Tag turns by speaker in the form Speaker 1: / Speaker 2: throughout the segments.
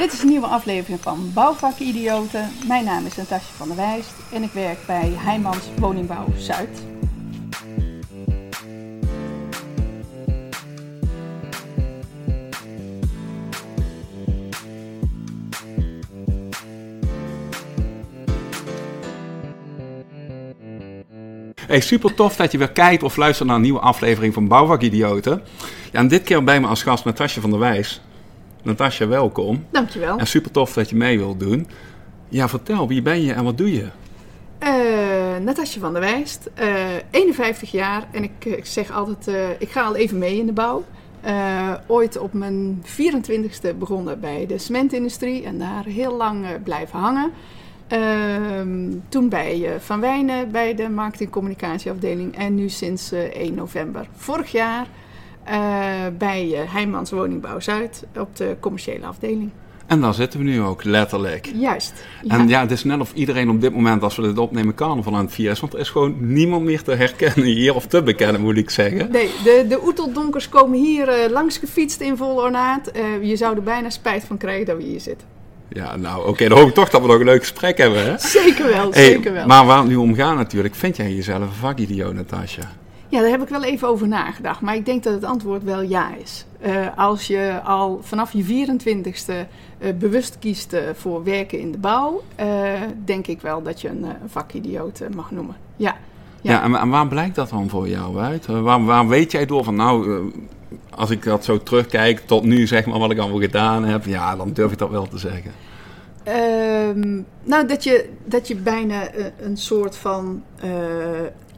Speaker 1: Dit is een nieuwe aflevering van Bouwvakidioten. Mijn naam is Natasja van der Wijst en ik werk bij Heijmans Woningbouw Zuid.
Speaker 2: Hey, super tof dat je weer kijkt of luistert naar een nieuwe aflevering van Bouwvakidioten. Ja, en dit keer bij me als gast Natasja van der Wijs. Natasja, welkom.
Speaker 1: Dankjewel.
Speaker 2: En super tof dat je mee wilt doen. Ja, vertel, wie ben je en wat doe je?
Speaker 1: Uh, Natasja van der Wijst, uh, 51 jaar en ik, ik zeg altijd, uh, ik ga al even mee in de bouw. Ooit op mijn 24ste begonnen bij de cementindustrie en daar heel lang blijven hangen. Uh, toen bij Van Wijnen bij de marketing communicatieafdeling en nu sinds 1 november vorig jaar bij Heijmans Woningbouw Zuid op de commerciële afdeling.
Speaker 2: En daar zitten we nu ook, letterlijk.
Speaker 1: Juist.
Speaker 2: Ja. En ja, het is net of iedereen op dit moment, als we dit opnemen, carnaval aan het vieren is. Want er is gewoon niemand meer te herkennen hier, of te bekennen, moet ik zeggen.
Speaker 1: Nee, de, de oeteldonkers komen hier uh, langs gefietst in vol ornaat. Uh, je zou er bijna spijt van krijgen dat we hier zitten.
Speaker 2: Ja, nou oké, okay, dan hoop ik toch dat we nog een leuk gesprek hebben, hè?
Speaker 1: Zeker wel, hey, zeker wel.
Speaker 2: Maar waar het nu om gaat natuurlijk, vind jij jezelf een vakidioot, Natasja?
Speaker 1: Ja, daar heb ik wel even over nagedacht. Maar ik denk dat het antwoord wel ja is. Uh, als je al vanaf je 24ste uh, bewust kiest uh, voor werken in de bouw, denk ik wel dat je een, vakidioot mag noemen. Ja.
Speaker 2: Ja, ja en, en, waar blijkt dat dan voor jou uit? waar, waar weet jij door van, nou, als ik dat zo terugkijk tot nu, zeg maar, wat ik allemaal gedaan heb, ja, dan durf ik dat wel te zeggen.
Speaker 1: Um, nou, dat je, dat je bijna een soort van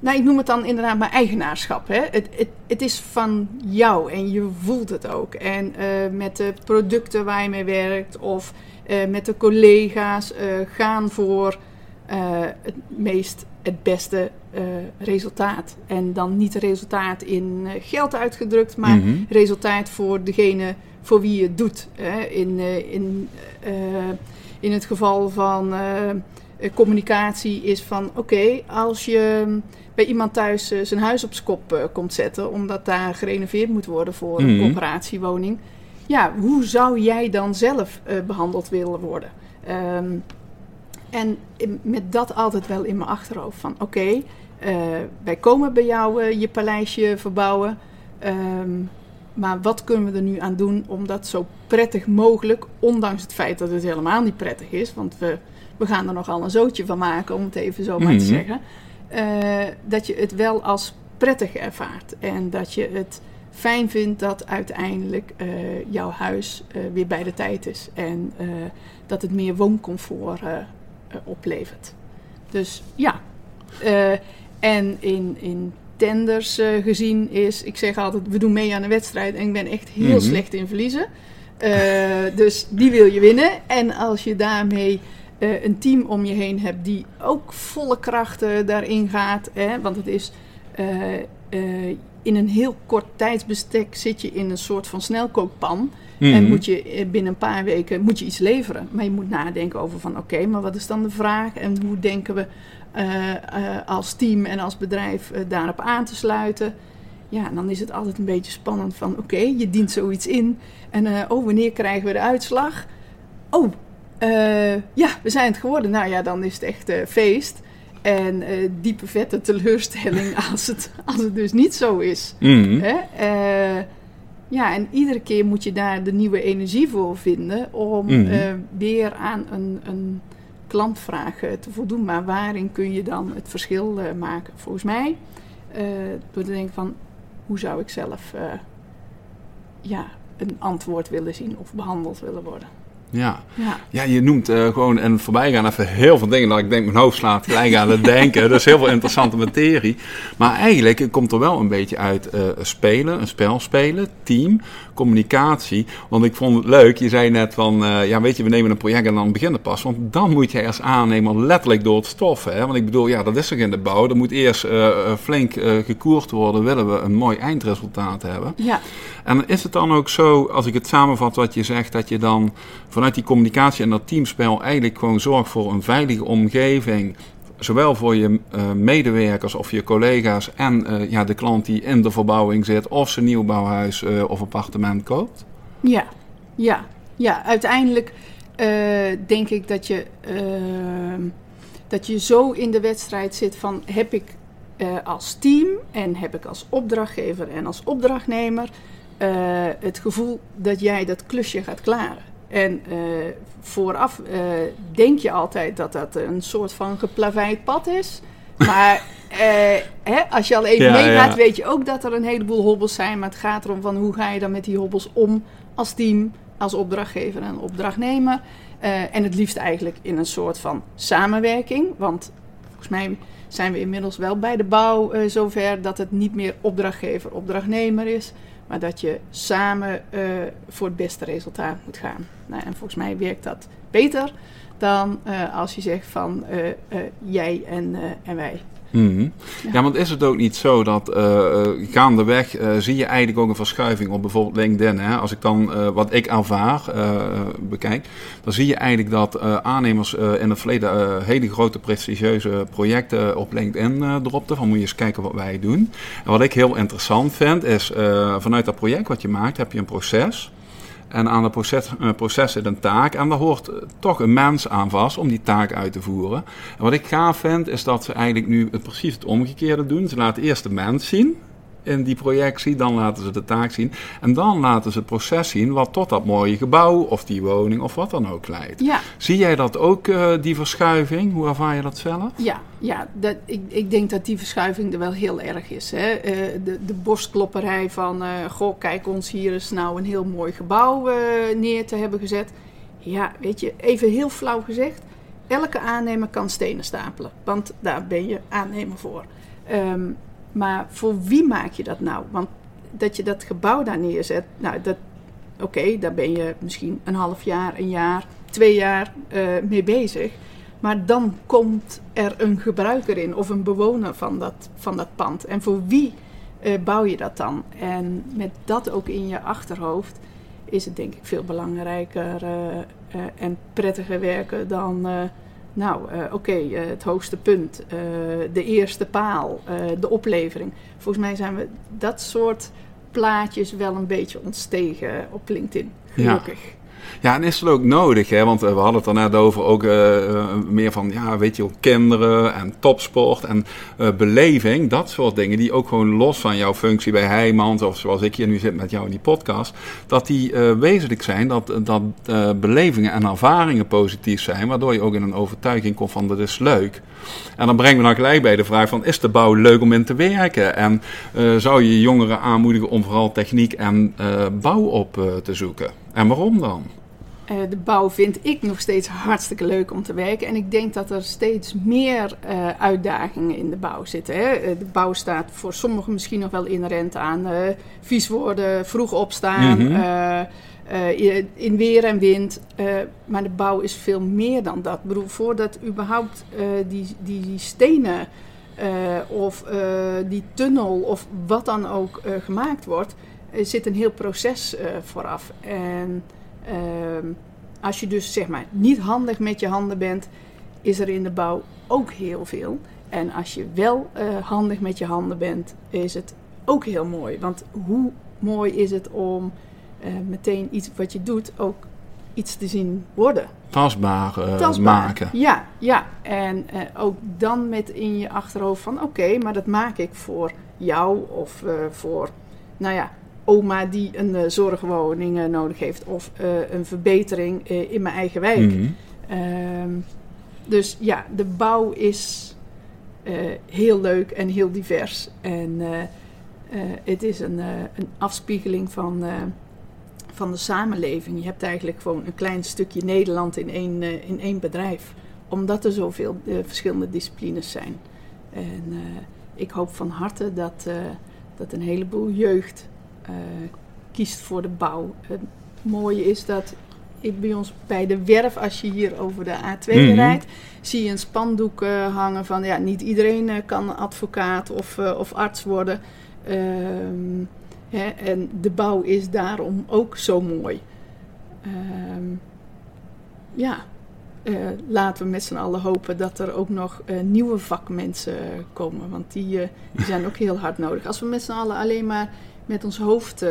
Speaker 1: nou, ik noem het dan inderdaad mijn eigenaarschap. Hè? Het, het, het is van jou en je voelt het ook. En uh, met de producten waar je mee werkt of uh, met de collega's uh, gaan voor het meest, het beste resultaat. En dan niet resultaat in geld uitgedrukt, maar mm -hmm. resultaat voor degene voor wie je het doet. Hè? In, in, in het geval van communicatie is van oké, okay, als je bij iemand thuis uh, zijn huis op zijn kop uh, komt zetten, omdat daar gerenoveerd moet worden voor een mm-hmm. coöperatiewoning. Ja, hoe zou jij dan zelf behandeld willen worden? Um, en met dat altijd wel in mijn achterhoofd van oké, okay, wij komen bij jou je paleisje verbouwen. Um, maar wat kunnen we er nu aan doen om dat zo prettig mogelijk, ondanks het feit dat het helemaal niet prettig is, want we, we gaan er nogal een zootje van maken, om het even zo maar te zeggen. Uh, dat je het wel als prettig ervaart. En dat je het fijn vindt dat uiteindelijk uh, jouw huis uh, weer bij de tijd is. En dat het meer wooncomfort oplevert. Dus ja. en in, in tenders gezien is, ik zeg altijd, we doen mee aan de wedstrijd. En ik ben echt heel mm-hmm. slecht in verliezen. dus die wil je winnen. En als je daarmee uh, een team om je heen hebt die ook volle krachten daarin gaat. Hè? Want het is uh, uh, in een heel kort tijdsbestek zit je in een soort van snelkookpan. En moet je binnen een paar weken moet je iets leveren. Maar je moet nadenken over van oké, okay, maar wat is dan de vraag? En hoe denken we als team en als bedrijf daarop aan te sluiten? Ja, dan is het altijd een beetje spannend van oké, okay, je dient zoiets in. En oh, wanneer krijgen we de uitslag? Oh, uh, ja, we zijn het geworden. Nou ja, dan is het echt uh, feest. En uh, diepe vette teleurstelling als het, als het dus niet zo is.
Speaker 2: Mm.
Speaker 1: Hè? ja, en iedere keer moet je daar de nieuwe energie voor vinden om mm. weer aan een, een klantvraag te voldoen. Maar waarin kun je dan het verschil maken? Volgens mij, door te denken van, hoe zou ik zelf ja, een antwoord willen zien of behandeld willen worden?
Speaker 2: Ja. ja. ja, je noemt uh, gewoon en voorbij gaan even heel veel dingen dat ik denk mijn hoofd slaat gelijk aan het denken. Dat is heel veel interessante materie. Maar eigenlijk komt er wel een beetje uit uh, spelen, een spel spelen, team, communicatie. Want ik vond het leuk, je zei net van, uh, ja weet je, we nemen een project en dan beginnen pas. Want dan moet je als aannemer letterlijk door het stoffen. Hè? Want ik bedoel, ja dat is toch in de bouw. Er moet eerst flink gekoerd worden, willen we een mooi eindresultaat hebben.
Speaker 1: Ja.
Speaker 2: En is het dan ook zo, als ik het samenvat wat je zegt, dat je dan vanuit die communicatie en dat teamspel eigenlijk gewoon zorgt voor een veilige omgeving. Zowel voor je uh, medewerkers of je collega's en uh, ja, de klant die in de verbouwing zit, of zijn nieuwbouwhuis uh, of appartement koopt?
Speaker 1: Ja, ja, ja, uiteindelijk denk ik dat je, dat je zo in de wedstrijd zit van heb ik als team en heb ik als opdrachtgever en als opdrachtnemer het gevoel dat jij dat klusje gaat klaren. En vooraf denk je altijd dat dat een soort van geplaveid pad is. Maar eh, hè, als je al even ja, meegaat, weet je ook dat er een heleboel hobbels zijn. Maar het gaat erom van hoe ga je dan met die hobbels om als team, als opdrachtgever en opdrachtnemer. En het liefst eigenlijk in een soort van samenwerking. Want volgens mij zijn we inmiddels wel bij de bouw zover dat het niet meer opdrachtgever, opdrachtnemer is. Maar dat je samen uh, voor het beste resultaat moet gaan. Nou, en volgens mij werkt dat beter dan uh, als je zegt van uh, jij en, en wij.
Speaker 2: -hmm. ja. want is het ook niet zo dat gaandeweg zie je eigenlijk ook een verschuiving op bijvoorbeeld LinkedIn. Hè? Als ik dan wat ik ervaar bekijk, dan zie je eigenlijk dat aannemers in het verleden hele grote prestigieuze projecten op LinkedIn dropten. Van moet je eens kijken wat wij doen. En wat ik heel interessant vind is vanuit dat project wat je maakt heb je een proces. En aan het proces, uh, proces zit een taak. En daar hoort toch een mens aan vast om die taak uit te voeren. En wat ik gaaf vind, is dat ze eigenlijk nu precies het omgekeerde doen. Ze laten eerst de mens zien in die projectie. Dan laten ze de taak zien. En dan laten ze het proces zien wat tot dat mooie gebouw of die woning of wat dan ook leidt. Ja. Zie jij dat ook, uh, die verschuiving? Hoe ervaar je dat zelf?
Speaker 1: Ja, ja dat, ik, ik denk dat die verschuiving er wel heel erg is. Hè? Uh, de, de borstklopperij van, uh, goh, kijk ons hier is nou een heel mooi gebouw neer te hebben gezet. Ja, weet je, even heel flauw gezegd. Elke aannemer kan stenen stapelen, want daar ben je aannemer voor. Um, maar voor wie maak je dat nou? Want dat je dat gebouw daar neerzet, nou, dat, oké, daar ben je misschien een half jaar, een jaar, twee jaar uh, mee bezig. Maar dan komt er een gebruiker in of een bewoner van dat, van dat pand. En voor wie uh, bouw je dat dan? En met dat ook in je achterhoofd is het denk ik veel belangrijker uh, en prettiger werken dan nou, uh, oké, okay, uh, het hoogste punt, uh, de eerste paal, de oplevering. Volgens mij zijn we dat soort plaatjes wel een beetje ontstegen op LinkedIn. Gelukkig.
Speaker 2: Ja. Ja, en is het ook nodig, hè? want we hadden het er net over ook uh, meer van, ja, weet je, kinderen en topsport en beleving, dat soort dingen, die ook gewoon los van jouw functie bij Heijmans of zoals ik hier nu zit met jou in die podcast, dat die wezenlijk zijn, dat, dat belevingen en ervaringen positief zijn, waardoor je ook in een overtuiging komt van, dat is leuk. En dan brengen we dan gelijk bij de vraag van, is de bouw leuk om in te werken? En zou je jongeren aanmoedigen om vooral techniek en bouw op te zoeken? En waarom dan?
Speaker 1: Uh, de bouw vind ik nog steeds hartstikke leuk om te werken. En ik denk dat er steeds meer uh, uitdagingen in de bouw zitten. Hè. Eh, de bouw staat voor sommigen misschien nog wel inherent aan uh, vies worden, vroeg opstaan, mm -hmm. in weer en wind. maar de bouw is veel meer dan dat. Ik bedoel, voordat überhaupt die, die stenen of die tunnel of wat dan ook gemaakt wordt, zit een heel proces vooraf. En Ehm, als je dus zeg maar niet handig met je handen bent, is er in de bouw ook heel veel. En als je wel uh, handig met je handen bent, is het ook heel mooi. Want hoe mooi is het om uh, meteen iets wat je doet ook iets te zien worden.
Speaker 2: Tastbaar, uh, Tastbaar. maken.
Speaker 1: Ja, ja. En ook dan met in je achterhoofd van oké, maar dat maak ik voor jou of voor, nou ja, oma die een uh, zorgwoning uh, nodig heeft of uh, een verbetering in mijn eigen wijk. Mm -hmm. um, dus ja, de bouw is heel leuk en heel divers. En het is een, een afspiegeling van, van de samenleving. Je hebt eigenlijk gewoon een klein stukje Nederland in één, in één bedrijf. Omdat er zoveel verschillende disciplines zijn. En ik hoop van harte dat, dat een heleboel jeugd kiest voor de bouw. Het mooie is dat ik bij ons bij de werf, als je hier over de A2 mm -hmm. rijdt, zie je een spandoek uh, hangen van ja, niet iedereen uh, kan advocaat of, of arts worden. Um, hè, en de bouw is daarom ook zo mooi. Um, ja, laten we met z'n allen hopen dat er ook nog nieuwe vakmensen komen. Want die, die zijn ook heel hard nodig. Als we met z'n allen alleen maar met ons hoofd uh,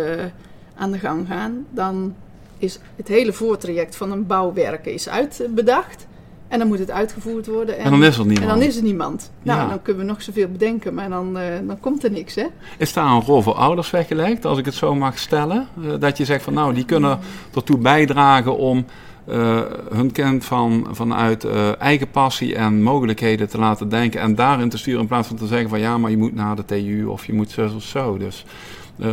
Speaker 1: aan de gang gaan, dan is het hele voortraject van een bouwwerk is uitbedacht. En dan moet het uitgevoerd worden.
Speaker 2: En, dan is er niemand.
Speaker 1: En dan is er niemand. Nou, dan kunnen we nog zoveel bedenken, maar dan, uh, dan komt er niks, hè?
Speaker 2: Is daar een rol voor ouders weggelegd, als ik het zo mag stellen? Uh, dat je zegt van, nou, die kunnen ertoe bijdragen om uh, hun kind van, vanuit eigen passie en mogelijkheden te laten denken en daarin te sturen in plaats van te zeggen van, ja, maar je moet naar de TU of je moet zo of zo. Dus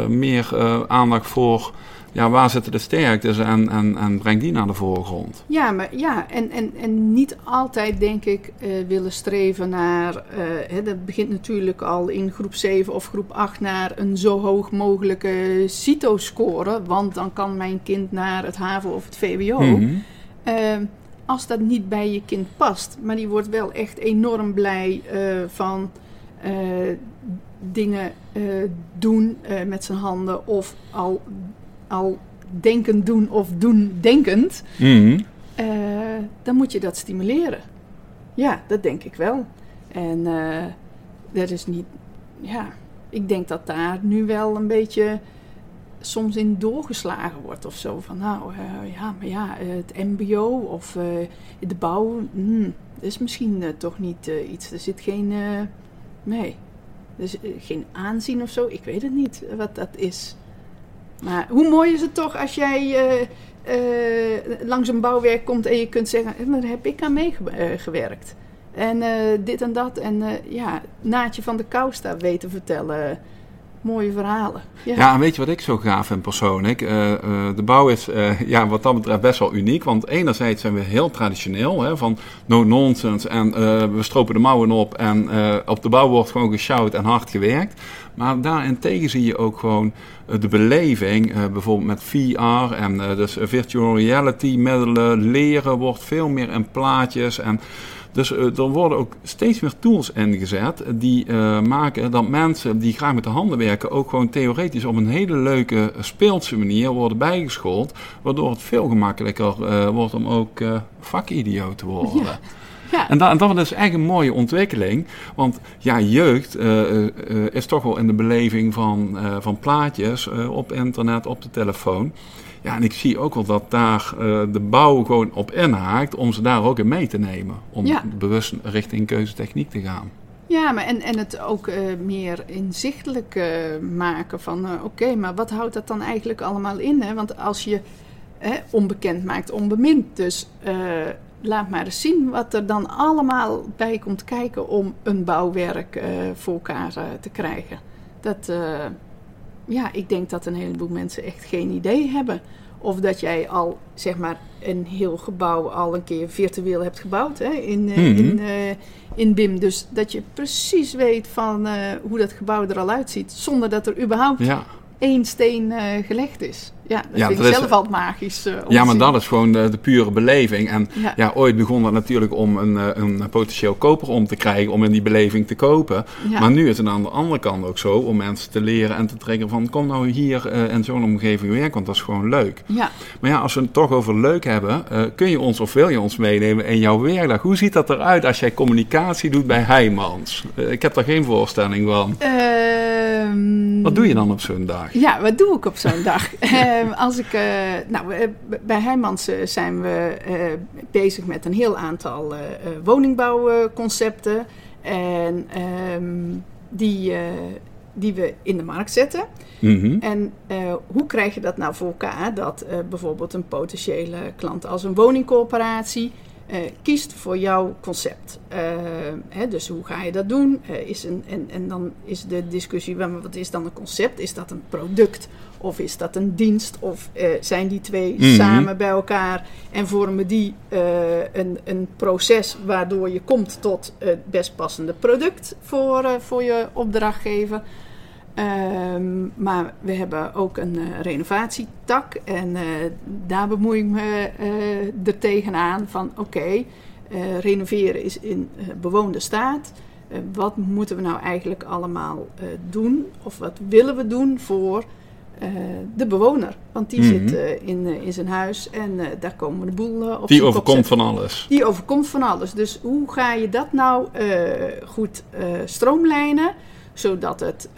Speaker 2: meer aandacht voor ja, waar zitten de sterktes en, en, en breng die naar de voorgrond.
Speaker 1: Ja, maar, ja en, en, en niet altijd, denk ik, uh, willen streven naar... Uh, hè, dat begint natuurlijk al in groep 7 of groep 8 naar een zo hoog mogelijke CITO-score. Want dan kan mijn kind naar het HAVO of het VWO. Mm -hmm. uh, als dat niet bij je kind past. Maar die wordt wel echt enorm blij van dingen doen met zijn handen of al al denken doen of doen denkend, mm dan moet je dat stimuleren. Ja, dat denk ik wel. En dat is niet, ja, ik denk dat daar nu wel een beetje soms in doorgeslagen wordt of zo. Van nou, uh, ja, maar ja, het MBO of de bouw, mm, is misschien toch niet iets. Er zit geen, nee, er is geen aanzien of zo. Ik weet het niet wat dat is. Maar hoe mooi is het toch als jij uh, langs een bouwwerk komt en je kunt zeggen: daar heb ik aan meegewerkt. En dit en dat. En ja, Naatje van de Kousta weten vertellen. Mooie verhalen.
Speaker 2: Ja. en weet je wat ik zo gaaf vind persoonlijk? de bouw is ja, wat dat betreft best wel uniek. Want enerzijds zijn we heel traditioneel. Hè, van no nonsense en we stropen de mouwen op. En op de bouw wordt gewoon gesjouwd en hard gewerkt. Maar daarentegen zie je ook gewoon eh, de beleving, bijvoorbeeld met VR en dus virtual reality middelen, leren wordt veel meer in plaatjes. En dus er worden ook steeds meer tools ingezet die maken dat mensen die graag met de handen werken ook gewoon theoretisch op een hele leuke speelse manier worden bijgeschoold. Waardoor het veel gemakkelijker wordt om ook vakidioot te worden. Ja. Ja. En, dat, en, dat is eigenlijk een mooie ontwikkeling. Want ja, jeugd uh, uh, is toch wel in de beleving van, uh, van plaatjes op internet, op de telefoon. Ja, en ik zie ook wel dat daar de bouw gewoon op inhaakt om ze daar ook in mee te nemen. Om ja. bewust richting keuzetechniek te gaan.
Speaker 1: Ja, maar en, en het ook uh, meer inzichtelijk uh, maken van oké, maar wat houdt dat dan eigenlijk allemaal in? Hè? Want als je onbekend maakt, onbemind. Dus laat maar eens zien wat er dan allemaal bij komt kijken om een bouwwerk voor elkaar te krijgen. Dat, ja, ik denk dat een heleboel mensen echt geen idee hebben. Of dat jij al, zeg maar, een heel gebouw al een keer virtueel hebt gebouwd hè, in, mm -hmm. in, in BIM. Dus dat je precies weet van hoe dat gebouw er al uitziet, zonder dat er überhaupt ja. één steen gelegd is. Ja, dat ja, vind ik zelf is, altijd magisch. Uh,
Speaker 2: ja, maar dat is gewoon de, de pure beleving. En ja. ja. ooit begon dat natuurlijk om een, eh, een potentieel koper om te krijgen, om in die beleving te kopen. Ja. Maar nu is het aan de andere kant ook zo om mensen te leren en te trekken van kom nou hier uh, in zo'n omgeving werken, want dat is gewoon leuk. Ja. Maar ja, als we het toch over leuk hebben, uh, kun je ons of wil je ons meenemen in jouw werkdag? Hoe ziet dat eruit als jij communicatie doet bij Heijmans? ik heb daar geen voorstelling van. Um, wat doe je dan op zo'n dag?
Speaker 1: Ja, wat doe ik op zo'n dag? Ehm, als ik, uh, nou, bij Heijmans zijn we uh, bezig met een heel aantal woningbouwconcepten. En um, die, die we in de markt zetten. Mm -hmm. En hoe krijg je dat nou voor elkaar? Dat bijvoorbeeld een potentiële klant als een woningcorporatie uh, kiest voor jouw concept. Uh, hè, dus hoe ga je dat doen? Uh, is een, en, en dan is de discussie, wat is dan een concept? Is dat een product of is dat een dienst? Of zijn die twee mm -hmm. samen bij elkaar en vormen die een, een proces waardoor je komt tot het best passende product voor, voor je opdrachtgever? Um, maar we hebben ook een uh, renovatietak en uh, daar bemoei ik me uh, er tegenaan van oké, okay, renoveren is in bewoonde staat. wat moeten we nou eigenlijk allemaal doen of wat willen we doen voor de bewoner? Want die mm -hmm. zit in, in zijn huis en daar komen de boel op
Speaker 2: Die overkomt van alles.
Speaker 1: Die overkomt van alles. Dus hoe ga je dat nou goed stroomlijnen? zodat het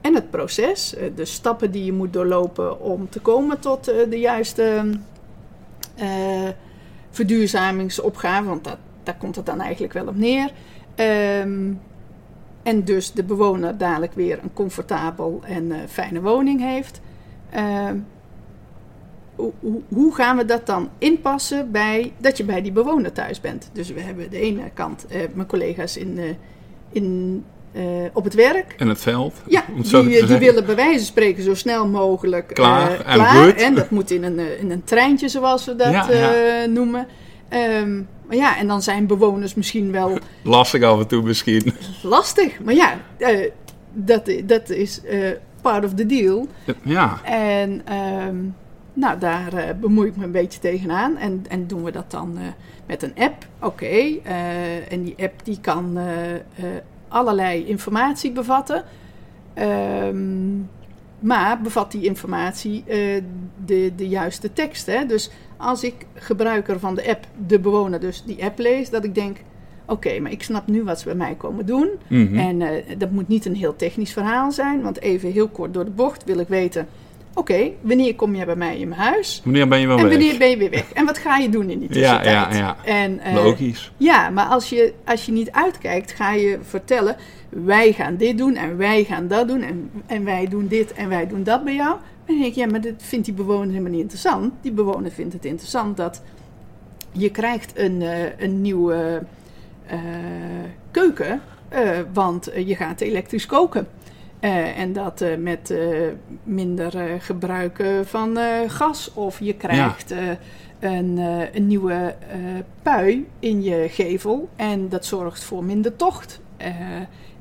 Speaker 1: en het proces, de stappen die je moet doorlopen om te komen tot de juiste verduurzamingsopgave, want dat, daar komt het dan eigenlijk wel op neer. Ehm, en dus de bewoner dadelijk weer een comfortabel en fijne woning heeft. Ehm, hoe, gaan we dat dan inpassen bij dat je bij die bewoner thuis bent? Dus we hebben de ene kant uh, mijn collega's in, uh, in, op het werk.
Speaker 2: En het veld.
Speaker 1: Ja, die, die willen bij wijze van spreken zo snel mogelijk
Speaker 2: klaar.
Speaker 1: en, klaar. en dat moet in een, in een treintje, zoals we dat ja, ja. noemen. Um, maar ja, en dan zijn bewoners misschien wel.
Speaker 2: Lastig af en toe misschien.
Speaker 1: Lastig, maar ja, dat, dat is part of the deal.
Speaker 2: Ja.
Speaker 1: En. Um, nou, daar uh, bemoei ik me een beetje tegenaan. En, en doen we dat dan met een app? Oké. En die app die kan allerlei informatie bevatten. Um, maar bevat die informatie de, de juiste tekst? Hè? Dus als ik gebruiker van de app, de bewoner dus, die app lees, dat ik denk... Oké, maar ik snap nu wat ze bij mij komen doen. Mm -hmm. En dat moet niet een heel technisch verhaal zijn. Want even heel kort door de bocht wil ik weten Oké, wanneer kom je bij mij in mijn huis?
Speaker 2: Wanneer ben je wel
Speaker 1: en
Speaker 2: weg?
Speaker 1: En wanneer ben je weer weg? En wat ga je doen in die tussentijd?
Speaker 2: Ja, ja, ja.
Speaker 1: En, uh,
Speaker 2: Logisch.
Speaker 1: Ja, maar als je, als je niet uitkijkt, ga je vertellen... wij gaan dit doen en wij gaan dat doen... en, en wij doen dit en wij doen dat bij jou. En dan denk ik, ja, maar dat vindt die bewoner helemaal niet interessant. Die bewoner vindt het interessant dat je krijgt een, uh, een nieuwe uh, keuken... want je gaat elektrisch koken. Uh, en dat uh, met uh, minder gebruik van gas. Of je krijgt ja. een, een, nieuwe pui in je gevel. En dat zorgt voor minder tocht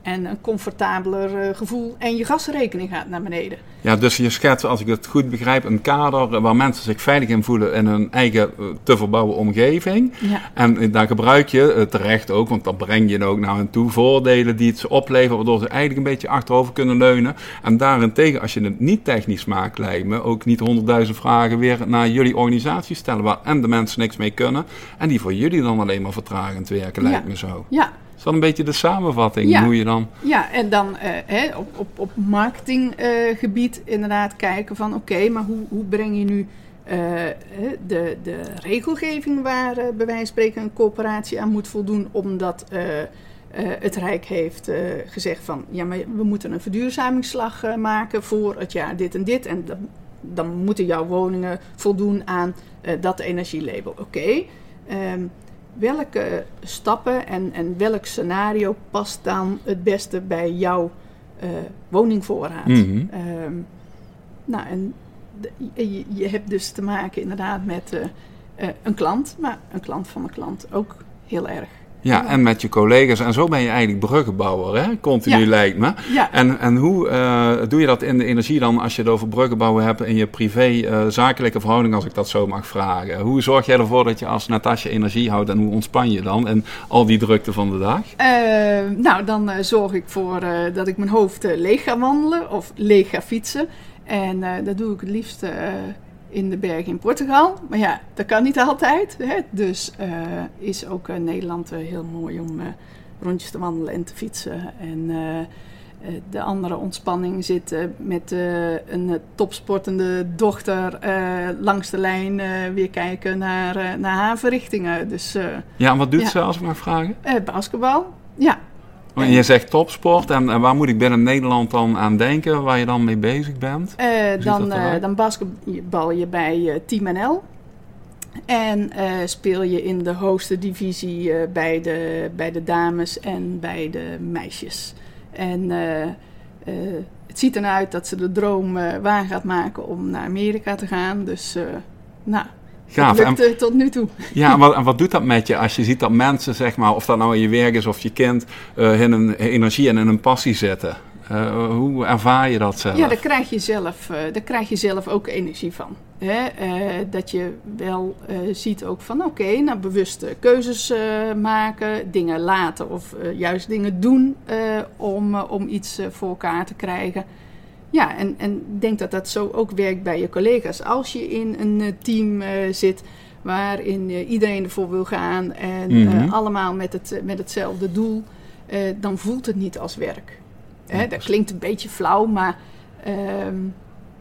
Speaker 1: en een comfortabeler uh, gevoel. En je gasrekening gaat naar beneden.
Speaker 2: Ja, dus je schetst, als ik het goed begrijp, een kader waar mensen zich veilig in voelen in hun eigen uh, te verbouwen omgeving.
Speaker 1: Ja.
Speaker 2: En uh, daar gebruik je terecht ook, want dan breng je ook naar hen toe voordelen die het ze opleveren, waardoor ze eigenlijk een beetje achterover kunnen leunen. En daarentegen, als je het niet technisch maakt, lijkt me ook niet honderdduizend vragen weer naar jullie organisatie stellen, waar en de mensen niks mee kunnen. En die voor jullie dan alleen maar vertragend werken, lijkt
Speaker 1: ja.
Speaker 2: me zo.
Speaker 1: Ja,
Speaker 2: is dat een beetje de samenvatting,
Speaker 1: ja.
Speaker 2: hoe je dan...
Speaker 1: Ja, en dan uh, hè, op, op, op marketinggebied uh, inderdaad kijken van... oké, maar hoe, hoe breng je nu uh, de, de regelgeving... waar bij wijze van spreken een coöperatie aan moet voldoen... omdat het Rijk heeft gezegd van... ja, maar we moeten een verduurzamingsslag maken voor het jaar dit en dit... en dan, dan moeten jouw woningen voldoen aan dat energielabel. Oké, okay. um, welke stappen en, en welk scenario past dan het beste bij jouw uh, woningvoorraad?
Speaker 2: Mhm.
Speaker 1: Mm -hmm. um, nou, en de, je, je, hebt dus te maken inderdaad met uh, uh, een klant, maar een klant van een klant ook heel erg.
Speaker 2: Ja, en met je collega's. En zo ben je eigenlijk bruggenbouwer, hè? Continu
Speaker 1: ja.
Speaker 2: lijkt me.
Speaker 1: Ja.
Speaker 2: En, en hoe uh, doe je dat in de energie dan als je het over bruggenbouwen hebt in je privé-zakelijke uh, verhouding, als ik dat zo mag vragen? Hoe zorg jij ervoor dat je als Natasja energie houdt en hoe ontspan je dan en al die drukte van de dag?
Speaker 1: Uh, nou, dan zorg ik voor dat ik mijn hoofd leeg ga wandelen of leeg ga fietsen. En dat doe ik het liefst in de bergen in Portugal. Maar ja, dat kan niet altijd. Hè? Dus uh, is ook uh, Nederland uh, heel mooi om rondjes te wandelen en te fietsen. En de andere ontspanning zit met een topsportende dochter langs de lijn weer kijken naar, naar haar verrichtingen. Dus,
Speaker 2: ja, en wat doet ja. ze als ik mag vragen?
Speaker 1: basketbal, ja.
Speaker 2: En je zegt topsport en, en, waar moet ik binnen Nederland dan aan denken, waar je dan mee bezig bent?
Speaker 1: Uh, dan, uh, dan basketbal je bij uh, Team NL. En speel je in de hoogste divisie bij, de, bij de dames en bij de meisjes. En het ziet ernaar uit dat ze de droom waar gaat maken om naar Amerika te gaan. Dus nou,
Speaker 2: Gaaf.
Speaker 1: Lukte tot nu toe.
Speaker 2: Ja, en wat, en wat, doet dat met je als je ziet dat mensen, zeg maar, of dat nou in je werk is of je kind, uh, in een energie en in een passie zetten? Uh, hoe ervaar je dat zelf?
Speaker 1: Ja, daar krijg je zelf, uh, daar krijg je zelf ook energie van. Hè? dat je wel ziet ook van oké, okay, nou bewuste keuzes maken, dingen laten of juist dingen doen om, om iets voor elkaar te krijgen. Ja, en, en denk dat dat zo ook werkt bij je collega's. Als je in een uh, team uh, zit waarin uh, iedereen ervoor wil gaan en
Speaker 2: Mhm.
Speaker 1: allemaal met, het, met hetzelfde doel, dan voelt het niet als werk. Hè, dat klinkt een beetje flauw, maar ehm,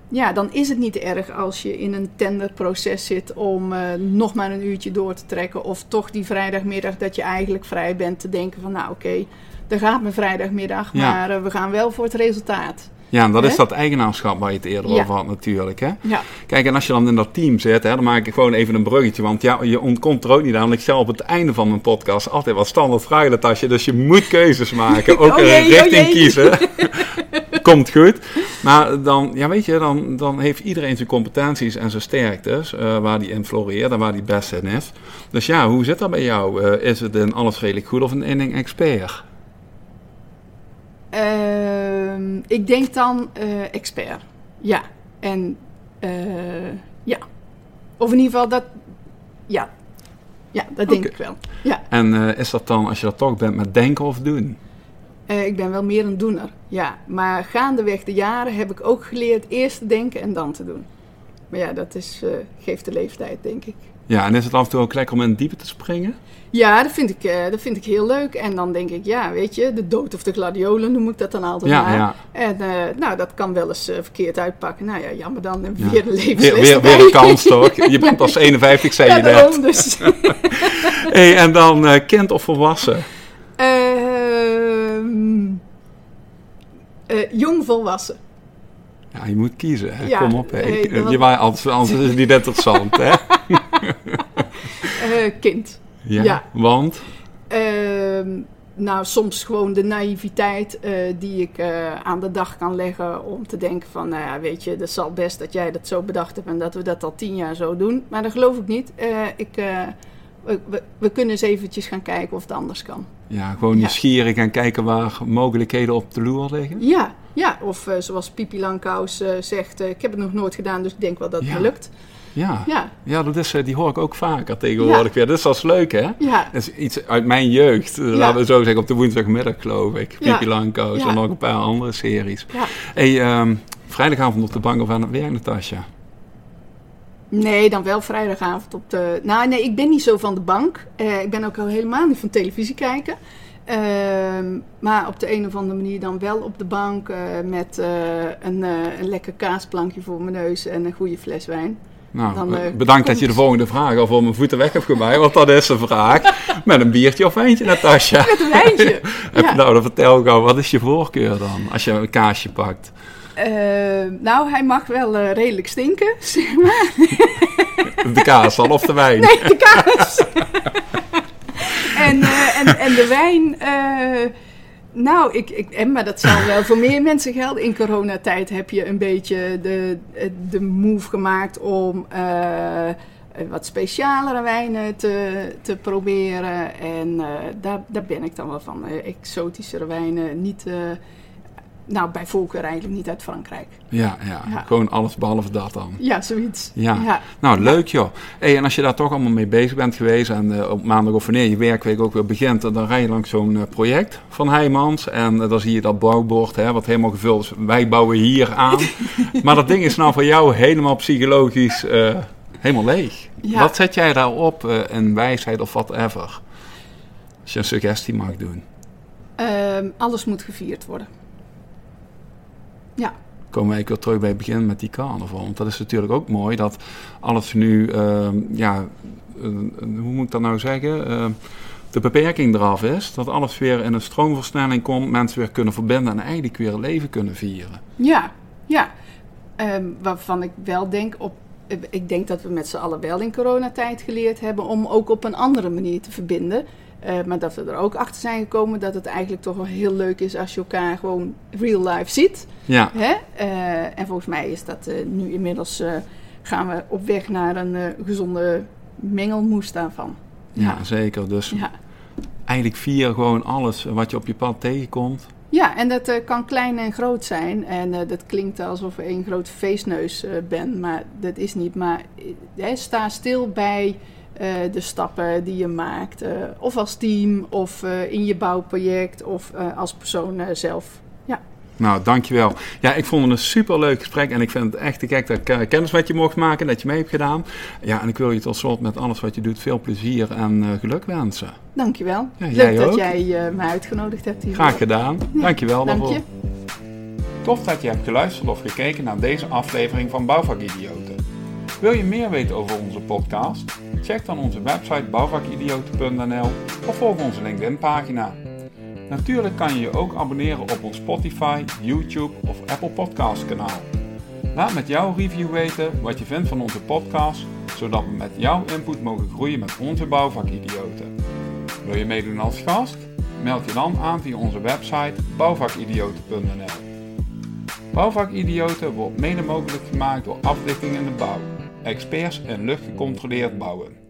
Speaker 1: ja, dan is het niet erg als je in een tenderproces zit om eh, nog maar een uurtje door te trekken. Of toch die vrijdagmiddag dat je eigenlijk vrij bent te denken van nou oké, okay, daar gaat mijn vrijdagmiddag, maar we gaan wel voor het resultaat.
Speaker 2: Ja, en dat is dat eigenaarschap waar je het eerder over had natuurlijk. Hè?
Speaker 1: Ja.
Speaker 2: Kijk, en als je dan in dat team zit, hè, dan maak ik gewoon even een bruggetje. Want ja, je ontkomt er ook niet aan. Want ik stel op het einde van mijn podcast altijd wat standaard vragentasje. Dus je moet keuzes maken. Ook
Speaker 1: Oh
Speaker 2: een richting
Speaker 1: oh jee.
Speaker 2: kiezen. Komt goed. Maar dan, ja weet je, dan, dan heeft iedereen zijn competenties en zijn sterktes. eh, waar die in floreert en waar die best in is. Dus ja, hoe zit dat bij jou? Eh, is het een alles redelijk goed of een één ding expert?
Speaker 1: Ehm, ik denk dan eh, expert. Ja. En eh, ja. Of in ieder geval dat. Ja. Ja, dat denk ik wel. Ja.
Speaker 2: En eh, is dat dan, als je dat toch bent, met denken of doen?
Speaker 1: Ik ben wel meer een doener. Ja. Maar gaandeweg de jaren heb ik ook geleerd eerst te denken en dan te doen. Maar ja, dat is, geeft de leeftijd, denk ik.
Speaker 2: Ja, en is het af en toe ook lekker om in het diepe te springen?
Speaker 1: Ja, dat vind, ik, eh, dat vind ik heel leuk. En dan denk ik, ja, weet je, de dood of de gladiolen noem ik dat dan altijd
Speaker 2: Ja,
Speaker 1: maar.
Speaker 2: ja.
Speaker 1: En eh, nou, dat kan wel eens eh, verkeerd uitpakken. Nou ja, jammer dan. En
Speaker 2: Ja.
Speaker 1: weer de levensles
Speaker 2: Weer, weer, weer een kans toch? Je bent pas 51, zei je net.
Speaker 1: daarom dus.
Speaker 2: Hey, en dan kind of volwassen?
Speaker 1: Ehm, eh, jong volwassen.
Speaker 2: Ja, je moet kiezen. Hè?
Speaker 1: Ja,
Speaker 2: Kom op. Hè.
Speaker 1: dat-
Speaker 2: Je anders, anders is het niet interessant. Hè?
Speaker 1: Eh, kind.
Speaker 2: Ja,
Speaker 1: Ja.
Speaker 2: Want?
Speaker 1: Ehm, nou, soms gewoon de naïviteit eh, die ik eh, aan de dag kan leggen om te denken van, nou ja, weet je, het zal best dat jij dat zo bedacht hebt en dat we dat al tien jaar zo doen. Maar dat geloof ik niet. Ik, we, we, we kunnen eens eventjes gaan kijken of het anders kan.
Speaker 2: Ja, gewoon
Speaker 1: Ja.
Speaker 2: nieuwsgierig en kijken waar mogelijkheden op de loer liggen.
Speaker 1: Ja, ja. of eh, zoals Pipi Langkous eh, zegt, eh, ik heb het nog nooit gedaan, dus ik denk wel dat het
Speaker 2: Ja.
Speaker 1: me lukt.
Speaker 2: Ja,
Speaker 1: Ja,
Speaker 2: ja dat is, die hoor ik ook vaker tegenwoordig weer. Dat is wel eens leuk, hè?
Speaker 1: ja,
Speaker 2: Dat is iets uit mijn jeugd. Laten we zo zeggen, op de woensdagmiddag geloof ik.
Speaker 1: Ja.
Speaker 2: Pipi Langkous
Speaker 1: Ja.
Speaker 2: en nog een paar andere series.
Speaker 1: ja.
Speaker 2: Hey, ehm, vrijdagavond op de bank of aan het werk, Natasja?
Speaker 1: Nee, dan wel vrijdagavond op de... Nou, nee, ik ben niet zo van de bank. Eh, ik ben ook al helemaal niet van televisie kijken. Ehm, maar op de een of andere manier dan wel op de bank eh, met eh, een, een lekker kaasplankje voor mijn neus en een goede fles wijn.
Speaker 2: Nou,
Speaker 1: Dan,
Speaker 2: bedankt dat je de volgende vraag al voor mijn voeten weg hebt gemaakt, want dat is de vraag. Met een biertje of wijntje, Natasja?
Speaker 1: Met een wijntje. Ja.
Speaker 2: Nou, dan vertel ik al, wat is je voorkeur dan, als je een kaasje pakt?
Speaker 1: Eh, nou, hij mag wel eh, redelijk stinken, zeg maar.
Speaker 2: De kaas dan, of de wijn?
Speaker 1: Nee, de kaas. en, eh, en, en de wijn. eh, nou, ik, ik, en, maar dat zal wel voor meer mensen gelden. In coronatijd heb je een beetje de, de move gemaakt om wat specialere wijnen te, te proberen. En daar, daar ben ik dan wel van. Exotischere wijnen, niet. Nou, bij voorkeur eigenlijk niet uit Frankrijk.
Speaker 2: Ja, ja,
Speaker 1: Ja.
Speaker 2: gewoon alles behalve dat dan.
Speaker 1: Ja, zoiets.
Speaker 2: Ja.
Speaker 1: ja.
Speaker 2: Nou, leuk joh. Hey, en als je daar toch allemaal mee bezig bent geweest en eh, op maandag of wanneer je werkweek ook weer begint, dan rij je langs zo'n eh, project van Heijmans en eh, dan zie je dat bouwbord, hè, wat helemaal gevuld is. Wij bouwen hier aan. maar dat ding is nou voor jou helemaal psychologisch helemaal leeg.
Speaker 1: Ja.
Speaker 2: Wat zet jij daarop, eh een wijsheid of whatever? Als je een suggestie mag doen.
Speaker 1: Ehm, alles moet gevierd worden. Ja.
Speaker 2: komen we eigenlijk weer terug bij het begin met die carnaval. Want dat is natuurlijk ook mooi dat alles nu, ehm, ja, hoe moet ik dat nou zeggen? Eh, de beperking eraf is. Dat alles weer in een stroomversnelling komt. Mensen weer kunnen verbinden en eigenlijk weer leven kunnen vieren.
Speaker 1: Ja, ja. Ehm, waarvan ik wel denk, op, eh, ik denk dat we met z'n allen wel in coronatijd geleerd hebben om ook op een andere manier te verbinden. Eh, maar dat we er ook achter zijn gekomen dat het eigenlijk toch wel heel leuk is als je elkaar gewoon real life ziet.
Speaker 2: Ja,
Speaker 1: Hè? Eh, en volgens mij is dat eh, nu inmiddels, gaan we op weg naar een gezonde mengelmoes daarvan.
Speaker 2: ja. zeker. Dus
Speaker 1: Ja.
Speaker 2: eigenlijk vier gewoon alles wat je op je pad tegenkomt.
Speaker 1: Ja, en dat kan klein en groot zijn. En dat klinkt alsof ik een grote feestneus ben, maar dat is niet. Maar sta stil bij eh, de stappen die je maakt. eh, of als team, of eh, in je bouwproject, of eh, als persoon eh, zelf. Ja.
Speaker 2: Nou, dankjewel. Ja, ik vond het een superleuk gesprek en ik vind het echt te gek dat ik kennis met je mocht maken, dat je mee hebt gedaan. Ja, en ik wil je tot slot met alles wat je doet veel plezier en geluk wensen.
Speaker 1: Dankjewel.
Speaker 2: Ja,
Speaker 1: Leuk
Speaker 2: jij
Speaker 1: dat
Speaker 2: ook.
Speaker 1: jij eh, me uitgenodigd hebt hier.
Speaker 2: Graag gedaan. Dankjewel
Speaker 1: Dank
Speaker 2: daarvoor.
Speaker 1: je.
Speaker 2: Tof dat je hebt geluisterd of gekeken naar deze aflevering van Bouwvakidioten. Wil je meer weten over onze podcast? Check dan onze website bouwvakidioten.nl of volg onze LinkedIn pagina. Natuurlijk kan je je ook abonneren op ons Spotify, YouTube of Apple Podcast kanaal. Laat met jouw review weten wat je vindt van onze podcast, zodat we met jouw input mogen groeien met onze bouwvakidioten. Wil je meedoen als gast? Meld je dan aan via onze website bouwvakidioten.nl. Bouwvakidioten wordt mede mogelijk gemaakt door Aflichting in de Bouw, experts in luchtgecontroleerd bouwen.